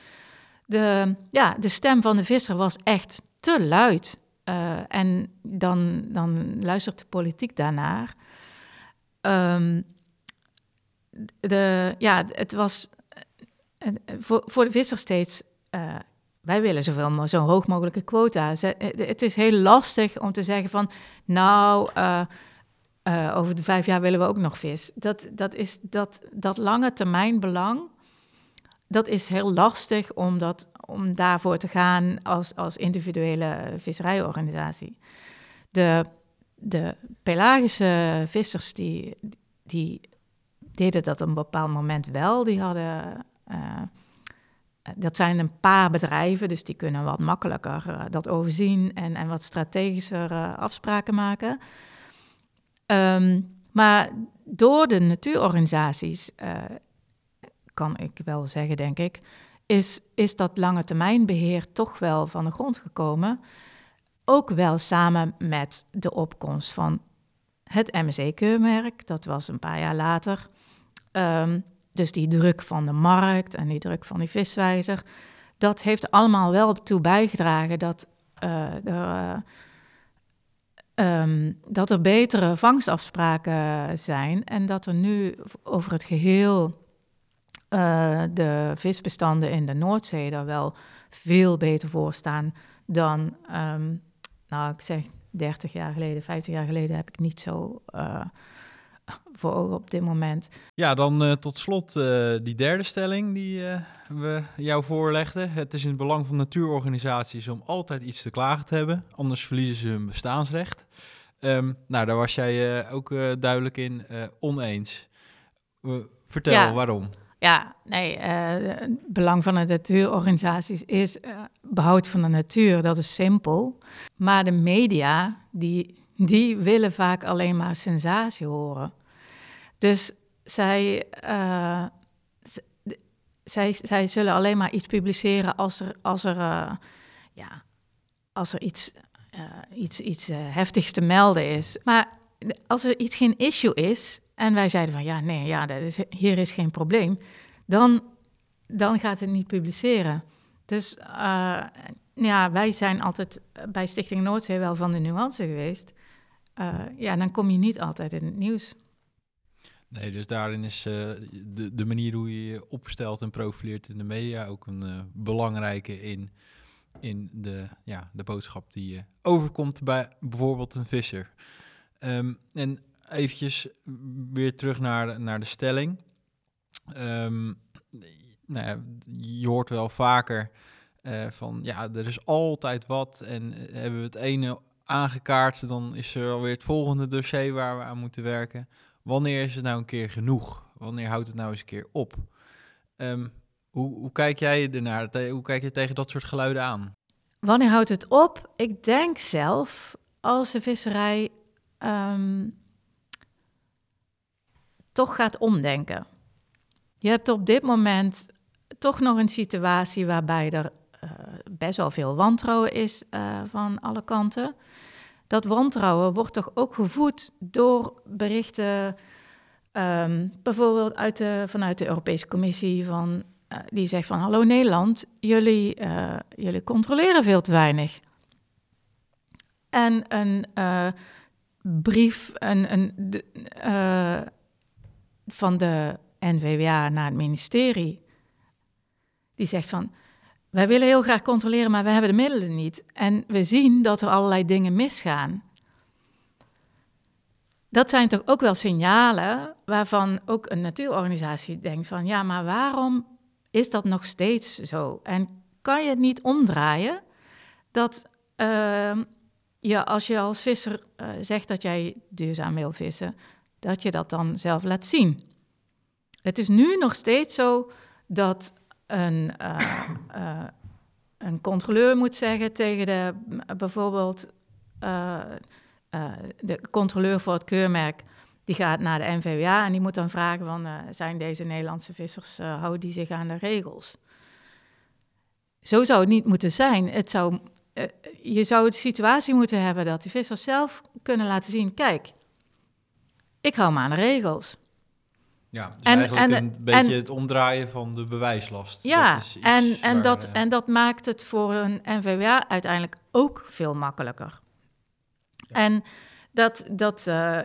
De, ja, de stem van de visser was echt te luid. Eh, en dan, dan luistert de politiek daarnaar. Ehm, de, ja, het was voor, voor de visser steeds. wij willen zoveel zo hoog mogelijke quota. Het is heel lastig om te zeggen van. Nou, eh, over de vijf jaar willen we ook nog vis. Dat, dat, is, dat, dat lange termijn belang. Dat is heel lastig om, dat, om daarvoor te gaan als, als individuele visserijorganisatie. De, de pelagische vissers die, die deden dat op een bepaald moment wel. Die hadden, eh, dat zijn een paar bedrijven, dus die kunnen wat makkelijker eh, dat overzien en, en wat strategischer afspraken maken. Ehm, maar door de natuurorganisaties, eh, kan ik wel zeggen, denk ik, is, is dat lange termijnbeheer toch wel van de grond gekomen. Ook wel samen met de opkomst van het MSC-keurmerk, dat was een paar jaar later. Ehm, dus die druk van de markt en die druk van die viswijzer, dat heeft allemaal wel toe bijgedragen dat, eh, er, eh, ehm, dat er betere vangstafspraken zijn en dat er nu over het geheel eh, de visbestanden in de Noordzee daar wel veel beter voor staan dan, ehm, nou ik zeg 30 jaar geleden, 50 jaar geleden heb ik niet zo eh, voor ogen op dit moment. Ja, dan eh, tot slot eh, die derde stelling die eh, we jou voorlegden. Het is in het belang van natuurorganisaties om altijd iets te klagen te hebben, anders verliezen ze hun bestaansrecht. Ehm, nou, daar was jij ook duidelijk in oneens. Vertel Ja. waarom. Ja, nee, het belang van de natuurorganisaties is eh, behoud van de natuur, dat is simpel. Maar de media, die, die willen vaak alleen maar sensatie horen. Dus zij, eh, zij, zij zullen alleen maar iets publiceren als er, als er, eh, ja, als er iets, eh, iets, iets heftigs te melden is. Maar als er iets geen issue is en wij zeiden van ja, nee, ja, is, hier is geen probleem, dan, dan gaat het niet publiceren. Dus ja, wij zijn altijd bij Stichting Noordzee wel van de nuance geweest. Ja, dan kom je niet altijd in het nieuws. Nee, dus daarin is eh, de, de manier hoe je je opstelt en profileert in de media ook een eh, belangrijke in, in de, ja, de boodschap die je overkomt bij bijvoorbeeld een visser. Ehm, en eventjes weer terug naar, naar de stelling. Ehm, nou je hoort wel vaker eh, van ja, er is altijd wat en hebben we het ene aangekaart, dan is er alweer het volgende dossier waar we aan moeten werken. Wanneer is het nou een keer genoeg? Wanneer houdt het nou eens een keer op? Ehm, hoe, hoe kijk jij ernaar? Hoe kijk je tegen dat soort geluiden aan? Wanneer houdt het op? Ik denk zelf als de visserij ehm, toch gaat omdenken. Je hebt op dit moment toch nog een situatie waarbij er eh, best wel veel wantrouwen is eh, van alle kanten. Dat wantrouwen wordt toch ook gevoed door berichten, ehm, bijvoorbeeld uit de, vanuit de Europese Commissie, van, eh, die zegt van hallo Nederland, jullie, eh, jullie controleren veel te weinig. En een eh, brief een, een, van de NVWA naar het ministerie, die zegt van, wij willen heel graag controleren, maar we hebben de middelen niet. En we zien dat er allerlei dingen misgaan. Dat zijn toch ook wel signalen waarvan ook een natuurorganisatie denkt van, ja, maar waarom is dat nog steeds zo? En kan je het niet omdraaien dat ehm, je als je als visser eh, zegt dat jij duurzaam wil vissen, dat je dat dan zelf laat zien. Het is nu nog steeds zo dat een, eh, eh, een controleur moet zeggen tegen de, bijvoorbeeld eh, de controleur voor het keurmerk, die gaat naar de NVWA en die moet dan vragen van, zijn deze Nederlandse vissers, houden die zich aan de regels? Zo zou het niet moeten zijn. Het zou, je zou de situatie moeten hebben dat die vissers zelf kunnen laten zien, kijk, ik hou me aan de regels. Ja, dus En- eigenlijk en- een beetje en- het omdraaien van de bewijslast. Ja, Dat is iets en, en, waar, dat, eh, en dat maakt het voor een NVWA uiteindelijk ook veel makkelijker. En dat, dat eh,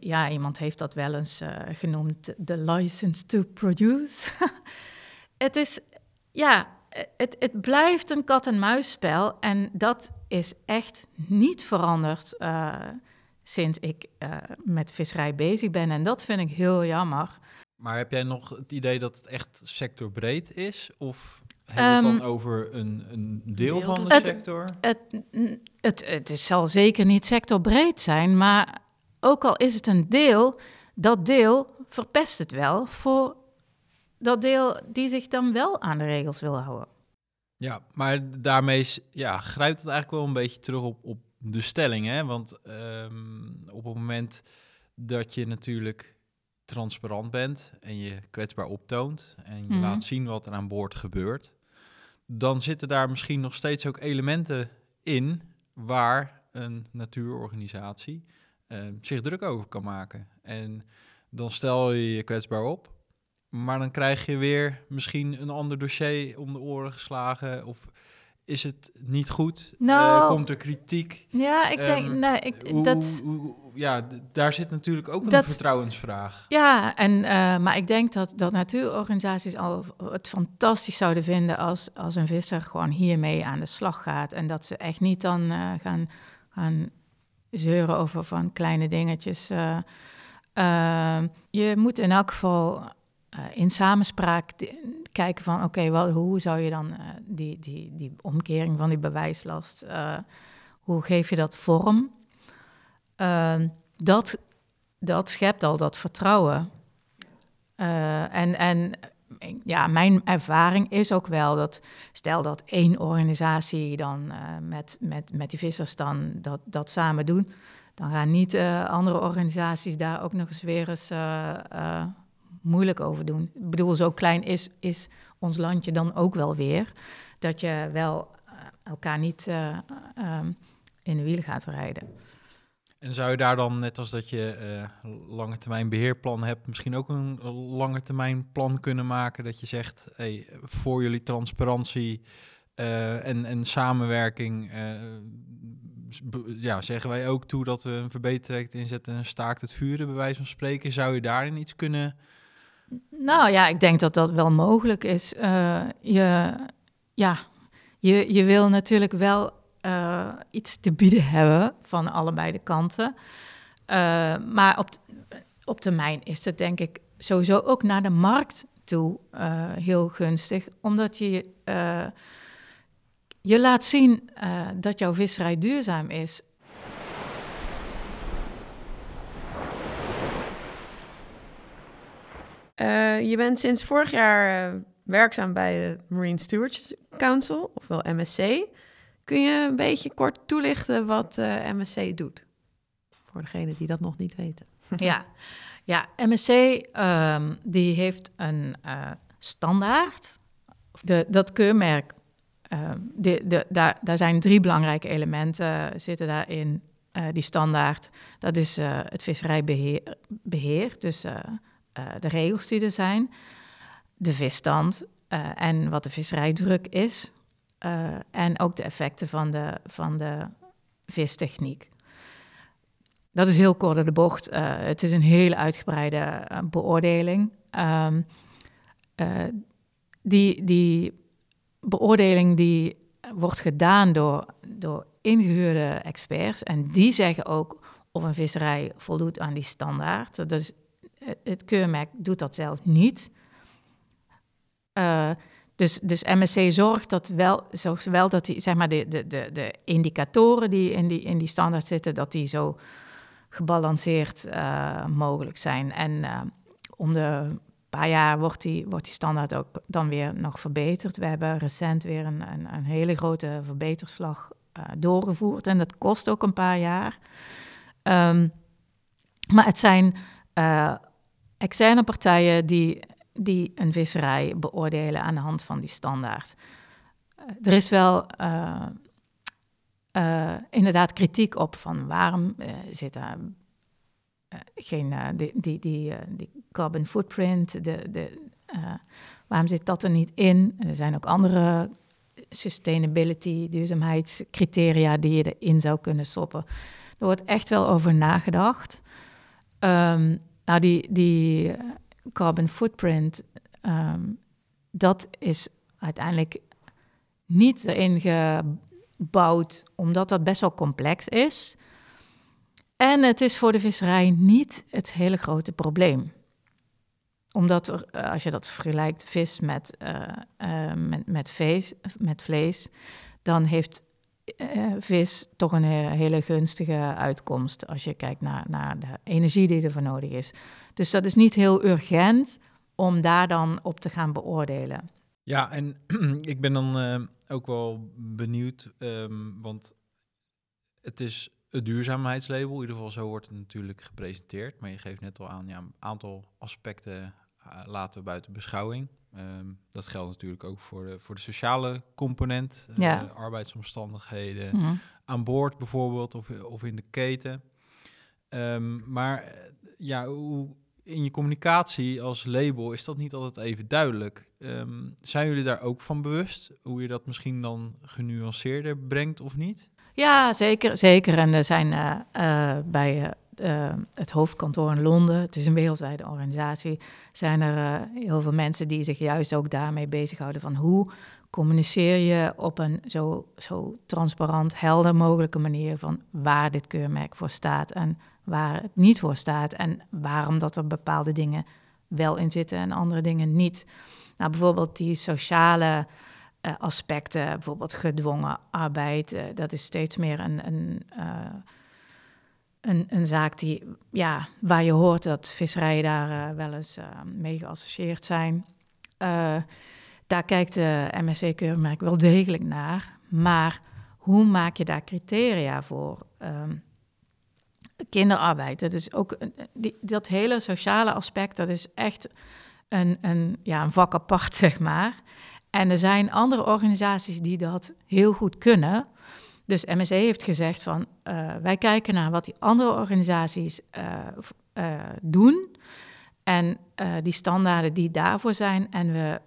ja, iemand heeft dat wel eens eh, genoemd, de license to produce. het is, ja, het, het blijft een kat-en-muisspel en dat is echt niet veranderd sinds ik eh, met visserij bezig ben. En dat vind ik heel jammer. Maar heb jij nog het idee dat het echt sectorbreed is? Of hebben we het Ehm, dan over een, een deel, deel van de het- sector? Het, het, het is- zal zeker niet sectorbreed zijn, maar ook al is het een deel, dat deel verpest het wel voor dat deel die zich dan wel aan de regels wil houden. Ja, maar daarmee is, ja, grijpt het eigenlijk wel een beetje terug op, op de stelling. Hè? Want ehm, op het moment dat je natuurlijk transparant bent en je kwetsbaar optoont en je Mhm. laat zien wat er aan boord gebeurt, dan zitten daar misschien nog steeds ook elementen in waar een natuurorganisatie eh, zich druk over kan maken. En dan stel je je kwetsbaar op, maar dan krijg je weer misschien een ander dossier om de oren geslagen. Of is het niet goed? Nou, Eh, komt er kritiek? Ja, ik denk, Ehm, nee, ik, Hoe- dat, hoe- hoe- ja, daar zit natuurlijk ook een vertrouwensvraag. Ja, en, eh, maar ik denk dat, dat natuurorganisaties al het fantastisch zouden vinden als, als een visser gewoon hiermee aan de slag gaat. En dat ze echt niet dan eh, gaan, gaan zeuren over van kleine dingetjes. je moet in elk geval eh, in samenspraak kijken van oké, wel hoe zou je dan eh, die, die, die omkering van die bewijslast, eh, hoe geef je dat vorm? Ehm, dat dat schept al dat vertrouwen. En, en ja, mijn ervaring is ook wel dat, stel dat één organisatie dan met, met, met die vissers dan dat, dat samen doen, dan gaan niet andere organisaties daar ook nog eens weer eens moeilijk over doen. Ik bedoel, zo klein is, is ons landje dan ook wel weer, dat je wel eh, elkaar niet eh, ehm, in de wielen gaat rijden. En zou je daar dan, net als dat je eh lange termijn beheerplan hebt, misschien ook een lange termijn plan kunnen maken dat je zegt, hey, voor jullie transparantie en, en samenwerking, ja, zeggen wij ook toe dat we een verbetertraject inzetten en staakt het vuren, bij wijze van spreken. Zou je daarin iets kunnen? Nou ja, ik denk dat dat wel mogelijk is. Eh, je, ja, je, je wil natuurlijk wel eh, iets te bieden hebben van allebei de kanten. Eh, maar op, op termijn is het denk ik sowieso ook naar de markt toe heel gunstig. Omdat je, je laat zien dat jouw visserij duurzaam is. Eh, je bent sinds vorig jaar eh, werkzaam bij de Marine Stewardship Council, ofwel MSC. Kun je een beetje kort toelichten wat eh, MSC doet? Voor degenen die dat nog niet weten. ja. ja, MSC ehm, die heeft een standaard. De, dat keurmerk, ehm, de, de, daar, daar zijn drie belangrijke elementen zitten daarin. die standaard, dat is het visserijbeheer, beheer, dus eh, de regels die er zijn, de visstand eh, en wat de visserijdruk is. eh, en ook de effecten van de, van de vistechniek. Dat is heel kort door de bocht. Het is een hele uitgebreide beoordeling. Ehm, eh, die, die beoordeling die wordt gedaan door, door ingehuurde experts. En die zeggen ook of een visserij voldoet aan die standaard. Het- het keurmerk doet dat zelf niet. Eh, dus, dus MSC zorgt, dat wel, zorgt wel dat die, zeg maar de, de, de, de indicatoren die in die, in die standaard zitten, dat die zo gebalanceerd eh, mogelijk zijn. En eh, om de paar jaar wordt die, wordt die standaard ook dan weer nog verbeterd. We hebben recent weer een, een, een hele grote verbeterslag eh, doorgevoerd en dat kost ook een paar jaar. Ehm, maar het zijn eh, externe partijen die, die een visserij beoordelen aan de hand van die standaard. Eh, er is wel eh, eh, inderdaad kritiek op van waarom zit daar geen die, die, die, die carbon footprint, de, de, waarom zit dat er niet in? Er zijn ook andere sustainability, duurzaamheidscriteria die je erin zou kunnen stoppen. Er wordt echt wel over nagedacht. Ehm, nou, die, die eh, carbon footprint, ehm, dat is uiteindelijk niet erin gebouwd, omdat dat best wel complex is. En het is voor de visserij niet het hele grote probleem. Omdat er, eh, als je dat vergelijkt, vis met, eh, met, met, met vlees, dan heeft eh, vis toch een hele, gunstige uitkomst als je kijkt naar, naar de energie die ervoor nodig is. Dus dat is niet heel urgent om daar dan op te gaan beoordelen. Ja, en ik ben dan eh, ook wel benieuwd, ehm, want het is het duurzaamheidslabel, in ieder geval zo wordt het natuurlijk gepresenteerd. Maar je geeft net al aan, ja, een aantal aspecten eh, laten we buiten beschouwing. Ehm, dat geldt natuurlijk ook voor de, voor de sociale component, eh, Ja. arbeidsomstandigheden, Mhm. aan boord bijvoorbeeld of, of in de keten. Ehm, maar eh, ja, hoe, in je communicatie als label is dat niet altijd even duidelijk. Ehm, zijn jullie daar ook van bewust? Hoe je dat misschien dan genuanceerder brengt of niet? Ja, zeker. zeker. En er zijn eh, eh, bij eh, het hoofdkantoor in Londen, het is een wereldwijde organisatie, zijn er eh, heel veel mensen die zich juist ook daarmee bezighouden van hoe communiceer je op een zo, zo transparant, helder mogelijke manier van waar dit keurmerk voor staat en waar het niet voor staat en waarom dat er bepaalde dingen wel in zitten en andere dingen niet. Nou, bijvoorbeeld die sociale eh, aspecten, bijvoorbeeld gedwongen arbeid, dat is steeds meer een, een, een, een zaak die, ja, waar je hoort dat visserijen daar eh, wel eens eh, mee geassocieerd zijn. Eh, daar kijkt de MSC-keurmerk wel degelijk naar, maar hoe maak je daar criteria voor? Ehm, kinderarbeid, dat is ook die, dat hele sociale aspect, dat is echt een, een, ja, een vak apart, zeg maar. En er zijn andere organisaties die dat heel goed kunnen. Dus MSC heeft gezegd van eh, wij kijken naar wat die andere organisaties eh, eh, doen. En die standaarden die daarvoor zijn. En we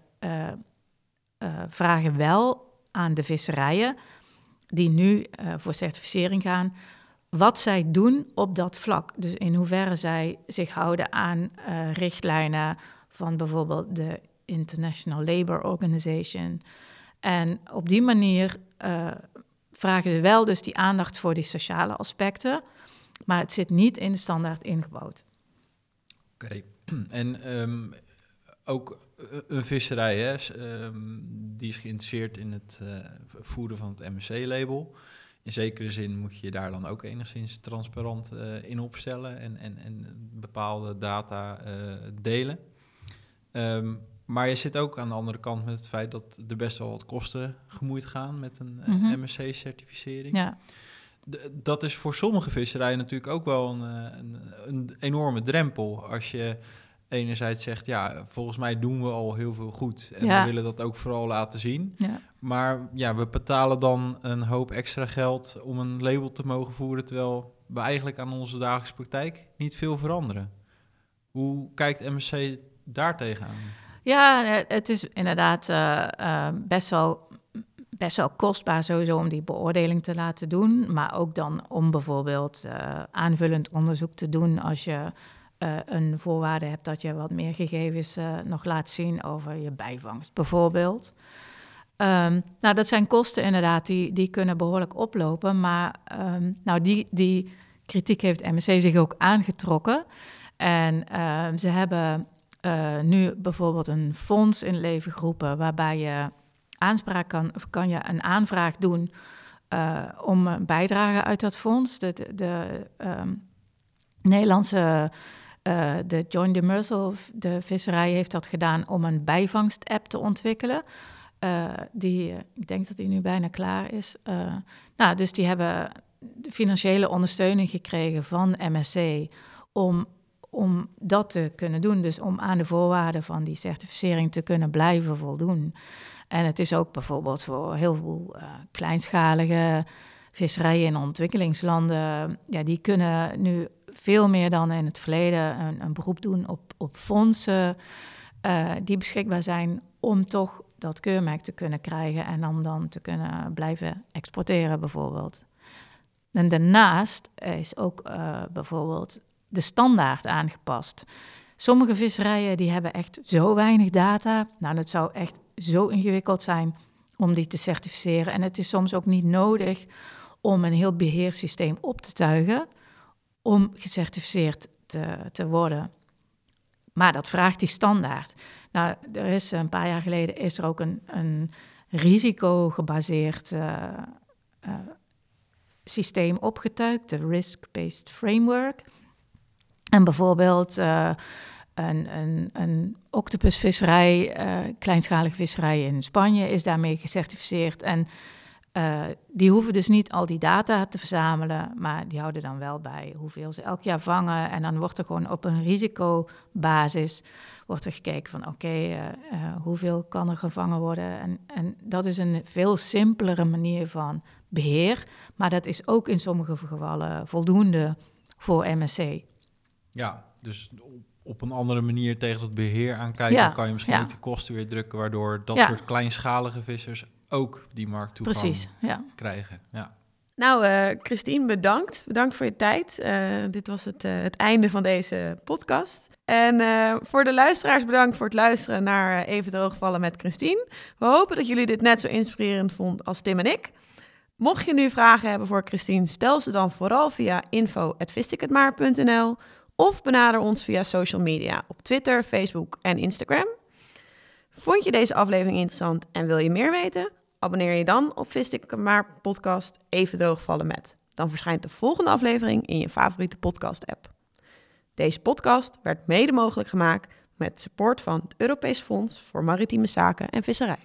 vragen wel aan de visserijen die nu voor certificering gaan, wat zij doen op dat vlak. Dus in hoeverre zij zich houden aan richtlijnen van bijvoorbeeld de International Labour Organization. En op die manier vragen ze wel dus die aandacht voor die sociale aspecten, maar het zit niet in de standaard ingebouwd. Oké. En ehm, ook eh, een visserij, hè, ehm, die is geïnteresseerd in het eh, voeren van het MSC-label. In zekere zin moet je daar dan ook enigszins transparant eh, in opstellen en, en, en bepaalde data delen. Ehm, maar je zit ook aan de andere kant met het feit dat er best wel wat kosten gemoeid gaan met een eh, Mhm. MSC-certificering. Ja, D- dat is voor sommige visserijen natuurlijk ook wel een, eh, een, een enorme drempel. Als je enerzijds zegt, ja, volgens mij doen we al heel veel goed. En Ja. we willen dat ook vooral laten zien. ja. Maar ja, we betalen dan een hoop extra geld om een label te mogen voeren... terwijl we eigenlijk aan onze dagelijkse praktijk niet veel veranderen. Hoe kijkt MSC daar tegenaan? Ja, eh, het is inderdaad eh, eh, best, wel, best wel kostbaar sowieso om die beoordeling te laten doen. Maar ook dan om bijvoorbeeld aanvullend onderzoek te doen als je een voorwaarde hebt dat je wat meer gegevens nog laat zien over je bijvangst bijvoorbeeld. Ehm, nou, dat zijn kosten inderdaad, die, die kunnen behoorlijk oplopen. Maar ehm, nou, die, die kritiek heeft MSC zich ook aangetrokken. En ehm, ze hebben eh, nu bijvoorbeeld een fonds in leven geroepen waarbij je aanspraak kan, of kan je een aanvraag doen eh, om een bijdrage uit dat fonds. De, de, de, ehm, Nederlandse, eh, de John de de visserij, heeft dat gedaan om een bijvangst-app te ontwikkelen. Die, ik denk dat die nu bijna klaar is. Nou, dus die hebben financiële ondersteuning gekregen van MSC om, om dat te kunnen doen. Dus om aan de voorwaarden van die certificering te kunnen blijven voldoen. En het is ook bijvoorbeeld voor heel veel eh, kleinschalige visserijen in ontwikkelingslanden. Ja, die kunnen nu veel meer dan in het verleden een, een beroep doen op, op fondsen eh, die beschikbaar zijn om toch dat keurmerk te kunnen krijgen en om dan te kunnen blijven exporteren bijvoorbeeld. En daarnaast is ook eh, bijvoorbeeld de standaard aangepast. Sommige visserijen die hebben echt zo weinig data. Nou, dat zou echt zo ingewikkeld zijn om die te certificeren. En het is soms ook niet nodig om een heel beheersysteem op te tuigen om gecertificeerd te, te worden. Maar dat vraagt die standaard. Nou, er is een paar jaar geleden is er ook een, een risicogebaseerd uh, systeem opgetuigd, de Risk-Based Framework. En bijvoorbeeld uh, een, een, octopusvisserij, kleinschalige visserij in Spanje, is daarmee gecertificeerd. En uh, die hoeven dus niet al die data te verzamelen, maar die houden dan wel bij hoeveel ze elk jaar vangen. En dan wordt er gewoon op een risicobasis wordt er gekeken van oké, uh, hoeveel kan er gevangen worden. En, en dat is een veel simpelere manier van beheer, maar dat is ook in sommige gevallen voldoende voor MSC. Ja, dus op een andere manier tegen het beheer aankijken, ja, kan je misschien ja. ook die kosten weer drukken, waardoor dat ja. soort kleinschalige vissers ook die markt toegang Precies, ja. krijgen. Ja. Nou, uh, Christine, bedankt. Bedankt voor je tijd. Uh, dit was het, uh, het einde van deze podcast. En voor de luisteraars bedankt voor het luisteren naar Even Droogvallen met Christine. We hopen dat jullie dit net zo inspirerend vonden als Tim en ik. Mocht je nu vragen hebben voor Christine, stel ze dan vooral via info.vistikhetmaar.nl of benader ons via social media op Twitter, Facebook en Instagram. Vond je deze aflevering interessant en wil je meer weten? Abonneer je dan op Vistik maar podcast Even droogvallen met. Dan verschijnt de volgende aflevering in je favoriete podcast app. Deze podcast werd mede mogelijk gemaakt met support van het Europees Fonds voor Maritieme Zaken en Visserij.